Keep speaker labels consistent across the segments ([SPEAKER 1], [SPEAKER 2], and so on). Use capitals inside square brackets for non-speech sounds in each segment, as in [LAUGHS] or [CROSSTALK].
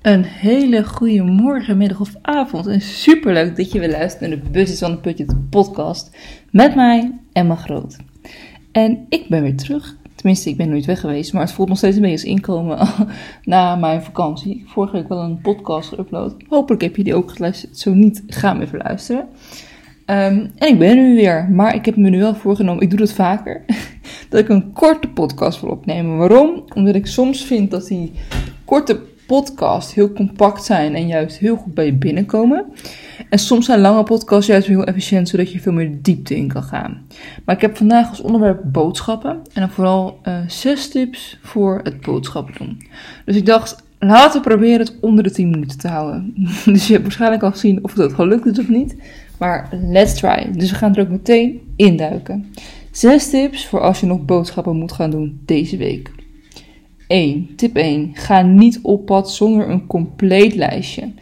[SPEAKER 1] Een hele goede morgen, middag of avond. En superleuk dat je weer luistert naar de Busjes van de Putje podcast. Met mij, Emma Groot. En ik ben weer terug. Tenminste, ik ben nooit weg geweest. Maar het voelt nog steeds een beetje als inkomen [LAUGHS] na mijn vakantie. Vorige week wel een podcast geüpload. Hopelijk heb je die ook geluisterd. Zo niet, ga me even luisteren. Ehm, en ik ben er nu weer. Maar ik heb me nu wel voorgenomen, ik doe dat vaker. [LAUGHS] dat ik een korte podcast wil opnemen. Waarom? Omdat ik soms vind dat die korte podcast heel compact zijn en juist heel goed bij je binnenkomen. En soms zijn lange podcasts juist heel efficiënt, zodat je veel meer diepte in kan gaan. Maar ik heb vandaag als onderwerp boodschappen. En dan vooral uh, zes tips voor het boodschappen doen. Dus ik dacht, laten we proberen het onder de 10 minuten te houden. [LAUGHS] dus je hebt waarschijnlijk al gezien of dat gelukt is of niet. Maar let's try. Dus we gaan er ook meteen induiken. Zes tips voor als je nog boodschappen moet gaan doen deze week. 1. Tip 1. Ga niet op pad zonder een compleet lijstje.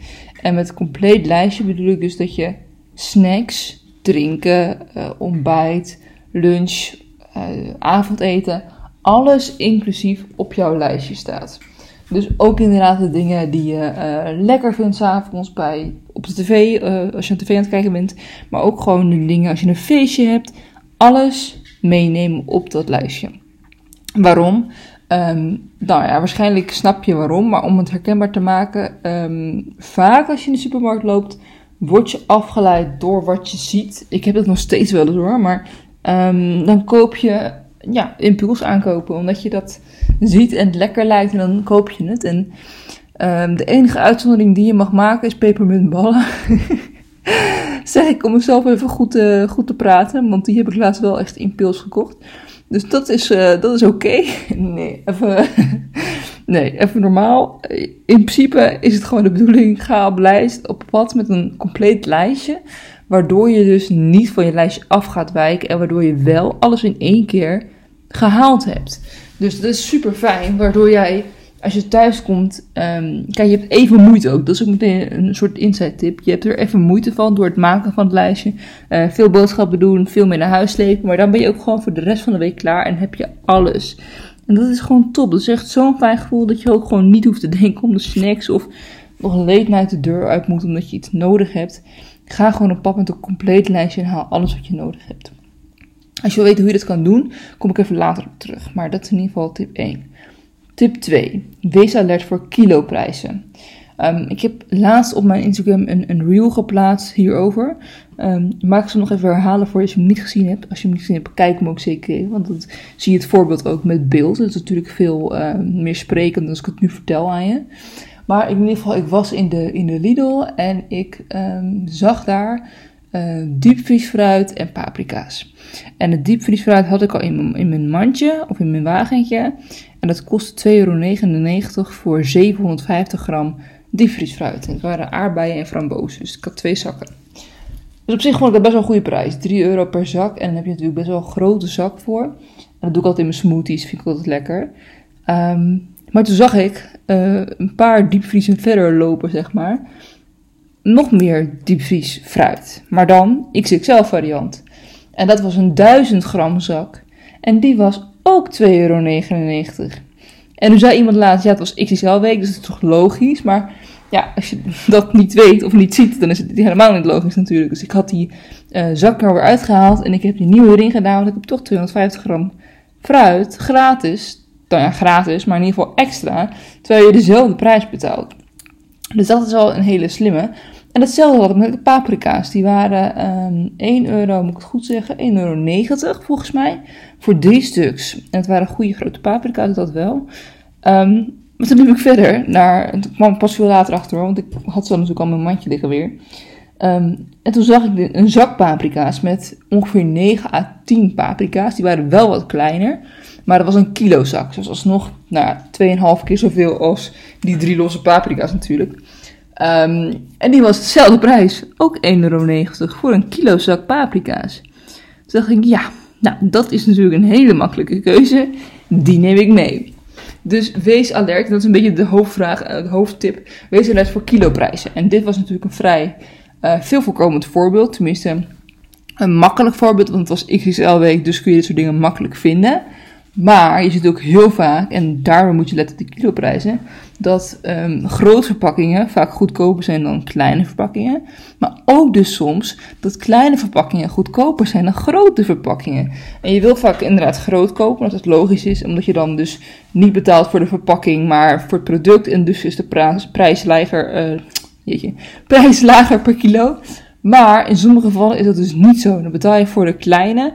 [SPEAKER 1] En met compleet lijstje bedoel ik dus dat je snacks, drinken, uh, ontbijt, lunch, uh, avondeten, alles inclusief op jouw lijstje staat. Dus ook inderdaad de dingen die je uh, lekker vindt s'avonds bij op de tv, als je een tv aan het kijken bent. Maar ook gewoon de dingen als je een feestje hebt. Alles meenemen op dat lijstje. Waarom? Um, nou ja, waarschijnlijk snap je waarom, maar om het herkenbaar te maken, um, vaak als je in de supermarkt loopt, word je afgeleid door wat je ziet. Ik heb het nog steeds wel eens hoor, maar um, dan koop je, ja, impuls aankopen, omdat je dat ziet en het lekker lijkt en dan koop je het. En de enige uitzondering die je mag maken is pepermuntballen. [LAUGHS] zeg ik om mezelf even goed, uh, goed te praten, want die heb ik laatst wel echt impuls gekocht. Dus dat is, uh, dat is oké. [LAUGHS] Nee, even, [LAUGHS] nee, even normaal. In principe is het gewoon de bedoeling, ga op, lijst, op pad met een compleet lijstje. Waardoor je dus niet van je lijstje af gaat wijken. En waardoor je wel alles in één keer gehaald hebt. Dus dat is super fijn. Waardoor jij als je thuis komt, um, kijk, je hebt even moeite ook. Dat is ook meteen een soort inside tip. Je hebt er even moeite van door het maken van het lijstje. Uh, veel boodschappen doen, veel meer naar huis slepen. Maar dan ben je ook gewoon voor de rest van de week klaar en heb je alles. En dat is gewoon top. Dat is echt zo'n fijn gevoel dat je ook gewoon niet hoeft te [LAUGHS] denken om de snacks of nog late night de deur uit moet omdat je iets nodig hebt. Ga gewoon op pad met een compleet lijstje en haal alles wat je nodig hebt. Als je wil weten hoe je dat kan doen, kom ik even later op terug. Maar dat is in ieder geval tip 1. Tip 2. Wees alert voor kiloprijzen. Um, ik heb laatst op mijn Instagram een, een reel geplaatst hierover. Um, maak ze nog even herhalen voor als je hem niet gezien hebt. Als je hem niet gezien hebt, kijk hem ook zeker even. Want dan zie je het voorbeeld ook met beeld. Dat is natuurlijk veel uh, meer sprekend dan als ik het nu vertel aan je. Maar in ieder geval, ik was in de, in de Lidl en ik zag daar uh, diepvriesfruit en paprika's. En het diepvriesfruit had ik al in mijn, in mijn mandje of in mijn wagentje. En dat kostte 2,99 euro voor 750 gram diepvriesfruit. En het waren aardbeien en frambozen, dus ik had twee zakken. Dus op zich vond ik dat best wel een goede prijs. 3 euro per zak. En dan heb je natuurlijk best wel een grote zak voor. En dat doe ik altijd in mijn smoothies, vind ik altijd lekker. Um, maar toen zag ik uh, een paar diepvriezen verder lopen, zeg maar. Nog meer diepvriesfruit. Maar dan XXL variant. En dat was een 1000 gram zak. En die was ook 2,99 euro. En nu zei iemand laatst, ja, het was XXL week, dus dat is toch logisch. Maar ja, als je [LAUGHS] dat niet weet of niet ziet, dan is het helemaal niet logisch natuurlijk. Dus ik had die uh, zak er weer uitgehaald en ik heb die nieuwe erin gedaan. Want ik heb toch 250 gram fruit gratis. Nou ja, gratis, maar in ieder geval extra. Terwijl je dezelfde prijs betaalt. Dus dat is wel een hele slimme. En hetzelfde had ik met de paprika's. Die waren um, 1 euro, moet ik het goed zeggen, 1,90 euro volgens mij. Voor drie stuks. En het waren goede grote paprika's, dat wel. Um, maar toen liep ik verder naar, toen kwam pas veel later achter want ik had zo natuurlijk al mijn mandje liggen weer. Um, en toen zag ik een zak paprika's met ongeveer 9 à 10 paprika's. Die waren wel wat kleiner, maar dat was een kilo zak. Dus alsnog nou, 2,5 keer zoveel als die drie losse paprika's natuurlijk. Um, en die was dezelfde prijs, ook 1,90 euro voor een kilo zak paprika's. Toen dacht ik, ja, nou, dat is natuurlijk een hele makkelijke keuze. Die neem ik mee. Dus wees alert, dat is een beetje de hoofdvraag, eh, de hoofdtip. Wees alert voor kiloprijzen. En dit was natuurlijk een vrij uh, veel voorkomend voorbeeld. Tenminste, een makkelijk voorbeeld, want het was XXL week, dus kun je dit soort dingen makkelijk vinden. Maar je ziet ook heel vaak, en daarom moet je letten op de kiloprijzen, dat um, grote verpakkingen vaak goedkoper zijn dan kleine verpakkingen. Maar ook dus soms dat kleine verpakkingen goedkoper zijn dan grote verpakkingen. En je wil vaak inderdaad groot kopen, omdat het logisch is, omdat je dan dus niet betaalt voor de verpakking, maar voor het product. En dus is de prijs, uh, jeetje, prijs lager per kilo. Maar in sommige gevallen is dat dus niet zo. Dan betaal je voor de kleine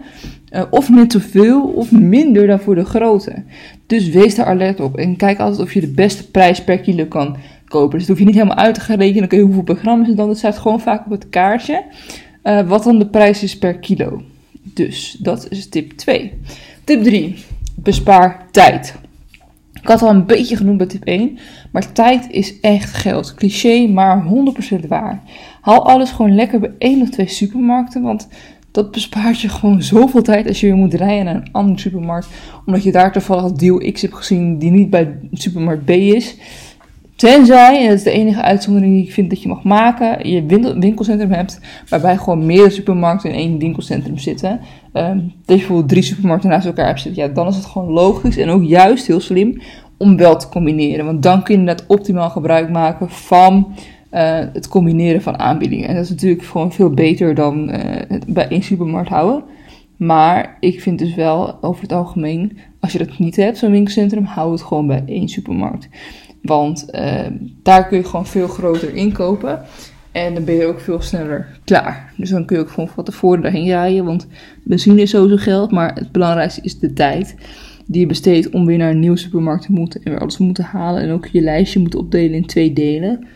[SPEAKER 1] uh, of net zoveel of minder dan voor de grote. Dus wees daar alert op en kijk altijd of je de beste prijs per kilo kan kopen. Dus dat hoef je niet helemaal uit te gaan rekenen. Kun je hoeveel programma's het dan. Het staat gewoon vaak op het kaartje uh, wat dan de prijs is per kilo. Dus dat is tip 2. Tip 3. Bespaar tijd. Ik had al een beetje genoemd bij tip 1, maar tijd is echt geld. Cliché, maar 100% waar. Haal alles gewoon lekker bij één of twee supermarkten, want dat bespaart je gewoon zoveel tijd als je weer moet rijden naar een andere supermarkt. Omdat je daar toevallig deal X hebt gezien die niet bij supermarkt B is. Tenzij, en dat is de enige uitzondering die ik vind dat je mag maken, je winkelcentrum hebt waarbij gewoon meerdere supermarkten in één winkelcentrum zitten. Um, dat je bijvoorbeeld drie supermarkten naast elkaar hebt zitten. Ja, dan is het gewoon logisch en ook juist heel slim om wel te combineren. Want dan kun je net optimaal gebruik maken van uh, het combineren van aanbiedingen. En dat is natuurlijk gewoon veel beter dan het bij één supermarkt houden. Maar ik vind dus wel over het algemeen, als je dat niet hebt, zo'n winkelcentrum, hou het gewoon bij één supermarkt. Want uh, daar kun je gewoon veel groter inkopen. En dan ben je ook veel sneller klaar. Dus dan kun je ook gewoon van tevoren daarheen rijden. Want benzine is sowieso geld. Maar het belangrijkste is de tijd die je besteedt om weer naar een nieuwe supermarkt te moeten. En weer alles te moeten halen. En ook je lijstje moet opdelen in twee delen.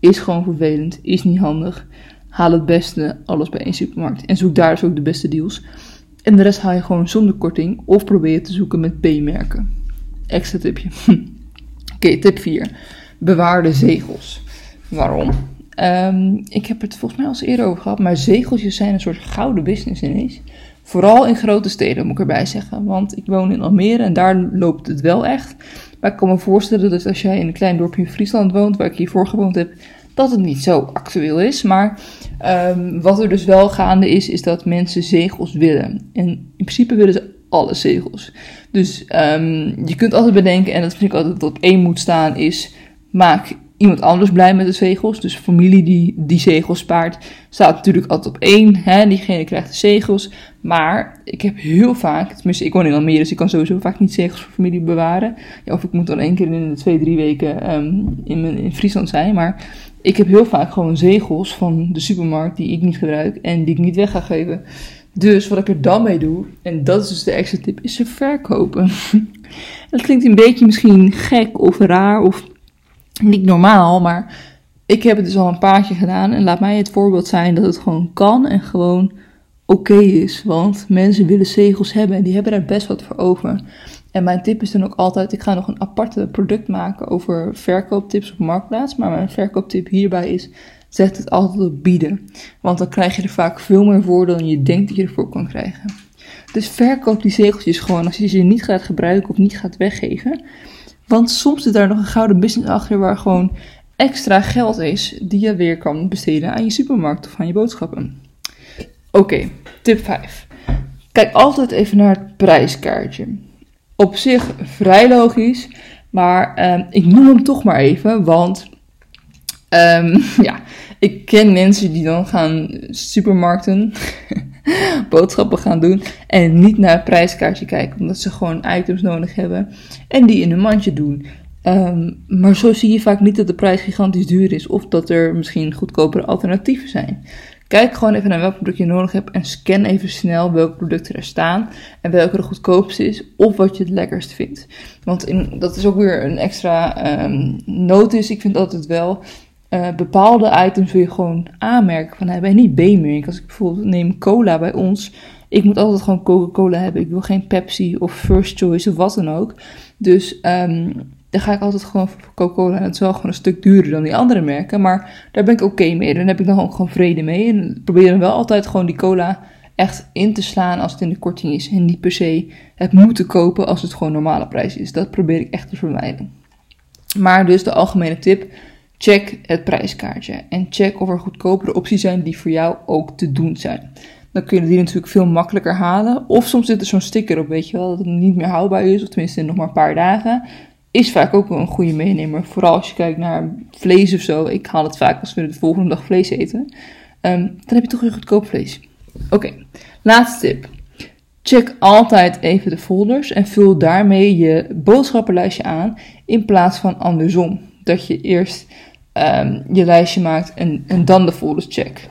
[SPEAKER 1] Is gewoon vervelend, is niet handig. Haal het beste alles bij één supermarkt en zoek daar dus ook de beste deals. En de rest haal je gewoon zonder korting of probeer te zoeken met B-merken. Extra tipje. [LAUGHS] Tip 4. Bewaar de zegels. Waarom? Um, ik heb het volgens mij al eens eerder over gehad, maar zegeltjes zijn een soort gouden business ineens. Vooral in grote steden, moet ik erbij zeggen. Want ik woon in Almere en daar loopt het wel echt. Maar ik kan me voorstellen dat als jij in een klein dorpje in Friesland woont, waar ik hiervoor gewoond heb, dat het niet zo actueel is. Maar um, wat er dus wel gaande is, is dat mensen zegels willen. En in principe willen ze alle zegels. Dus um, je kunt altijd bedenken, en dat vind ik altijd dat op één moet staan, is maak iemand anders blij met de zegels. Dus familie die die zegels spaart, staat natuurlijk altijd op één. Hè? Diegene krijgt de zegels. Maar ik heb heel vaak, tenminste ik woon in Almere, dus ik kan sowieso vaak niet zegels voor familie bewaren. Ja, of ik moet dan één keer in de twee, drie weken um, in, in Friesland zijn. Maar ik heb heel vaak gewoon zegels van de supermarkt die ik niet gebruik en die ik niet weg ga geven. Dus wat ik er dan mee doe, en dat is dus de extra tip, is ze verkopen. [LAUGHS] dat klinkt een beetje misschien gek of raar of niet normaal, maar ik heb het dus al een paar gedaan. En laat mij het voorbeeld zijn dat het gewoon kan en gewoon oké is. Want mensen willen zegels hebben en die hebben daar best wat voor over. En mijn tip is dan ook altijd, ik ga nog een aparte product maken over verkooptips op Marktplaats. Maar mijn verkooptip hierbij is, zet het altijd op bieden. Want dan krijg je er vaak veel meer voor dan je denkt dat je ervoor kan krijgen. Dus verkoop die zegeltjes gewoon als je ze niet gaat gebruiken of niet gaat weggeven. Want soms zit daar nog een gouden business achter waar gewoon extra geld is die je weer kan besteden aan je supermarkt of aan je boodschappen. Oké, tip 5. Kijk altijd even naar het prijskaartje. Op zich vrij logisch, maar um, ik noem hem toch maar even, want um, [LAUGHS] ja, ik ken mensen die dan gaan supermarkten [LAUGHS] boodschappen gaan doen en niet naar het prijskaartje kijken, omdat ze gewoon items nodig hebben en die in een mandje doen. Um, maar zo zie je vaak niet dat de prijs gigantisch duur is of dat er misschien goedkopere alternatieven zijn. Kijk gewoon even naar welk product je nodig hebt en scan even snel welke producten er staan en welke de goedkoopste is of wat je het lekkerst vindt. Want in, dat is ook weer een extra um. Ik vind altijd wel uh, bepaalde items wil je gewoon aanmerken van hij ben niet B-merk. Als ik bijvoorbeeld neem cola bij ons, ik moet altijd gewoon Coca-Cola hebben. Ik wil geen Pepsi of First Choice of wat dan ook. Dus um, dan ga ik altijd gewoon voor Coca-Cola. En het is wel gewoon een stuk duurder dan die andere merken. Maar daar ben ik oké mee. Dan heb ik dan ook gewoon vrede mee. En probeer dan wel altijd gewoon die cola echt in te slaan als het in de korting is. En niet per se het moeten kopen als het gewoon normale prijs is. Dat probeer ik echt te vermijden. Maar dus de algemene tip check het prijskaartje en check of er goedkopere opties zijn die voor jou ook te doen zijn. dan kun je die natuurlijk veel makkelijker halen. Of soms zit er zo'n sticker op, weet je wel, dat het niet meer houdbaar is, of tenminste nog maar een paar dagen. Is vaak ook wel een goede meenemer. Vooral als je kijkt naar vlees of zo. Ik haal het vaak als we de volgende dag vlees eten. Ehm, dan heb je toch weer goedkoop vlees. Oké, laatste tip. Check altijd even de folders en vul daarmee je boodschappenlijstje aan in plaats van andersom. Dat je eerst um, je lijstje maakt en, dan de folders check.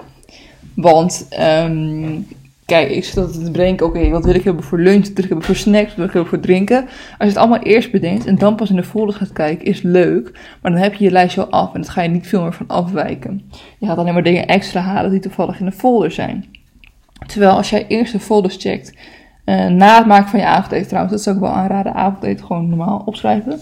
[SPEAKER 1] Want um, kijk, ik zit altijd te bedenken, oké, wat wil ik hebben voor lunch, wat wil ik hebben voor snacks, wat wil ik hebben voor drinken. Als je het allemaal eerst bedenkt en dan pas in de folders gaat kijken, is leuk. Maar dan heb je je lijstje al af en dat ga je niet veel meer van afwijken. Je gaat alleen maar dingen extra halen die toevallig in de folder zijn. Terwijl als jij eerst de folders checkt, uh, na het maken van je avondeten trouwens, dat zou ik wel aanraden, avondeten gewoon normaal opschrijven.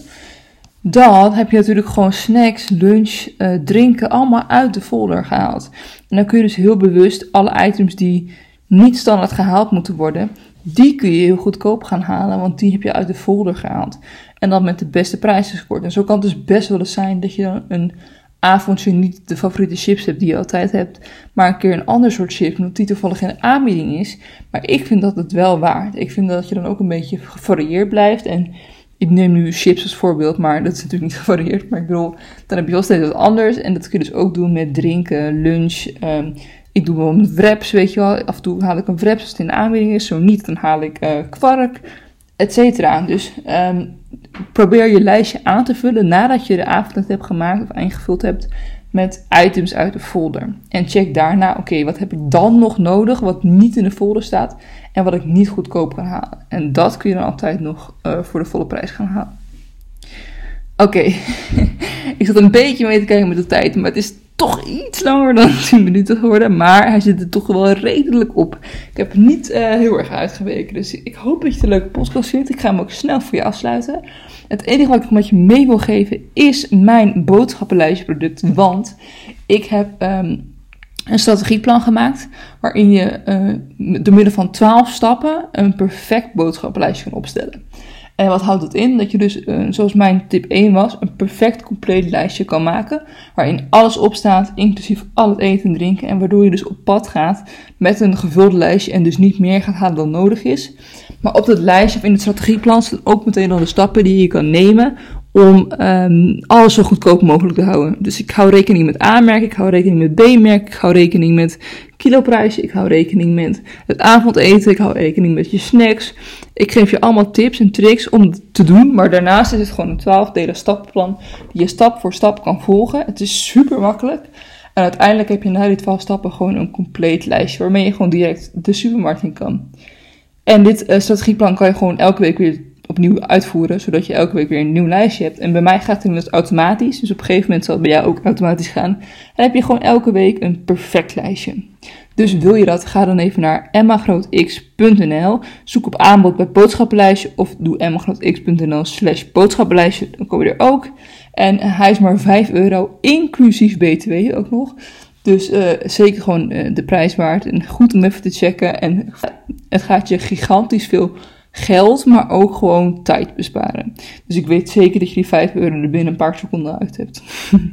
[SPEAKER 1] Dan heb je natuurlijk gewoon snacks, lunch, uh, drinken allemaal uit de folder gehaald. En dan kun je dus heel bewust alle items die niet standaard gehaald moeten worden, die kun je heel goedkoop gaan halen, want die heb je uit de folder gehaald. En dan met de beste prijzen gescoord. En zo kan het dus best wel eens zijn dat je dan een avondje niet de favoriete chips hebt die je altijd hebt, maar een keer een ander soort chips, omdat die toevallig in aanbieding is. Maar ik vind dat het wel waard. Ik vind dat je dan ook een beetje gevarieerd blijft en ik neem nu chips als voorbeeld, maar dat is natuurlijk niet [LAUGHS] gevarieerd. Maar ik bedoel, dan heb je wel steeds wat anders. En dat kun je dus ook doen met drinken, lunch. Um, ik doe wel met wraps, weet je wel. Af en toe haal ik een wraps als het in de aanbieding is. Zo niet, dan haal ik uh, kwark, et cetera. Dus um, probeer je lijstje aan te vullen nadat je de avond hebt gemaakt of ingevuld hebt met items uit de folder. En check daarna, oké, wat heb ik dan nog nodig wat niet in de folder staat en wat ik niet goedkoop kan halen. En dat kun je dan altijd nog uh, voor de volle prijs gaan halen. Oké, [LAUGHS] ik zat een beetje mee te kijken met de tijd, maar het is toch iets langer dan [LAUGHS] 10 minuten geworden. Maar hij zit er toch wel redelijk op. Ik heb niet uh, heel erg uitgeweken. Dus ik hoop dat je het een leuke podcast vindt. Ik ga hem ook snel voor je afsluiten. Het enige wat ik nog met je mee wil geven is mijn boodschappenlijstje product. Want ik heb um, een strategieplan gemaakt waarin je uh, door middel van 12 stappen een perfect boodschappenlijstje kan opstellen. En wat houdt dat in? Dat je dus, uh, zoals mijn tip 1 was, een perfect compleet lijstje kan maken. Waarin alles op staat, inclusief al het eten en drinken. En waardoor je dus op pad gaat met een gevuld lijstje en dus niet meer gaat halen dan nodig is. Maar op dat lijstje of in het strategieplan staan ook meteen al de stappen die je kan nemen om um, alles zo goedkoop mogelijk te houden. Dus ik hou rekening met A-merk, ik hou rekening met B-merk, ik hou rekening met kiloprijzen, ik hou rekening met het avondeten, ik hou rekening met je snacks. Ik geef je allemaal tips en tricks om te doen, maar daarnaast is het gewoon een 12 delen stappenplan die je stap voor stap kan volgen. Het is super makkelijk. En uiteindelijk heb je na die 12 stappen gewoon een compleet lijstje waarmee je gewoon direct de supermarkt in kan. En dit uh, strategieplan kan je gewoon elke week weer opnieuw uitvoeren, zodat je elke week weer een nieuw lijstje hebt. En bij mij gaat het automatisch, dus op een gegeven moment zal het bij jou ook automatisch gaan. En heb je gewoon elke week een perfect lijstje. Dus wil je dat, ga dan even naar emmagrootx.nl, zoek op aanbod bij boodschappenlijstje of doe emmagrootx.nl slash boodschappenlijstje, dan kom je er ook. En hij is maar 5 euro, inclusief btw ook nog. Dus uh, zeker gewoon uh, de prijs waard en goed om even te checken. En het gaat je gigantisch veel geld, maar ook gewoon tijd besparen. Dus ik weet zeker dat je die 5 euro er binnen een paar seconden uit hebt.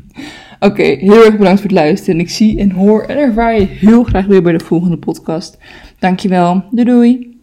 [SPEAKER 1] [LAUGHS] Oké, heel erg bedankt voor het luisteren. En ik zie en hoor en ervaar je heel graag weer bij de volgende podcast. Dankjewel. Doei doei.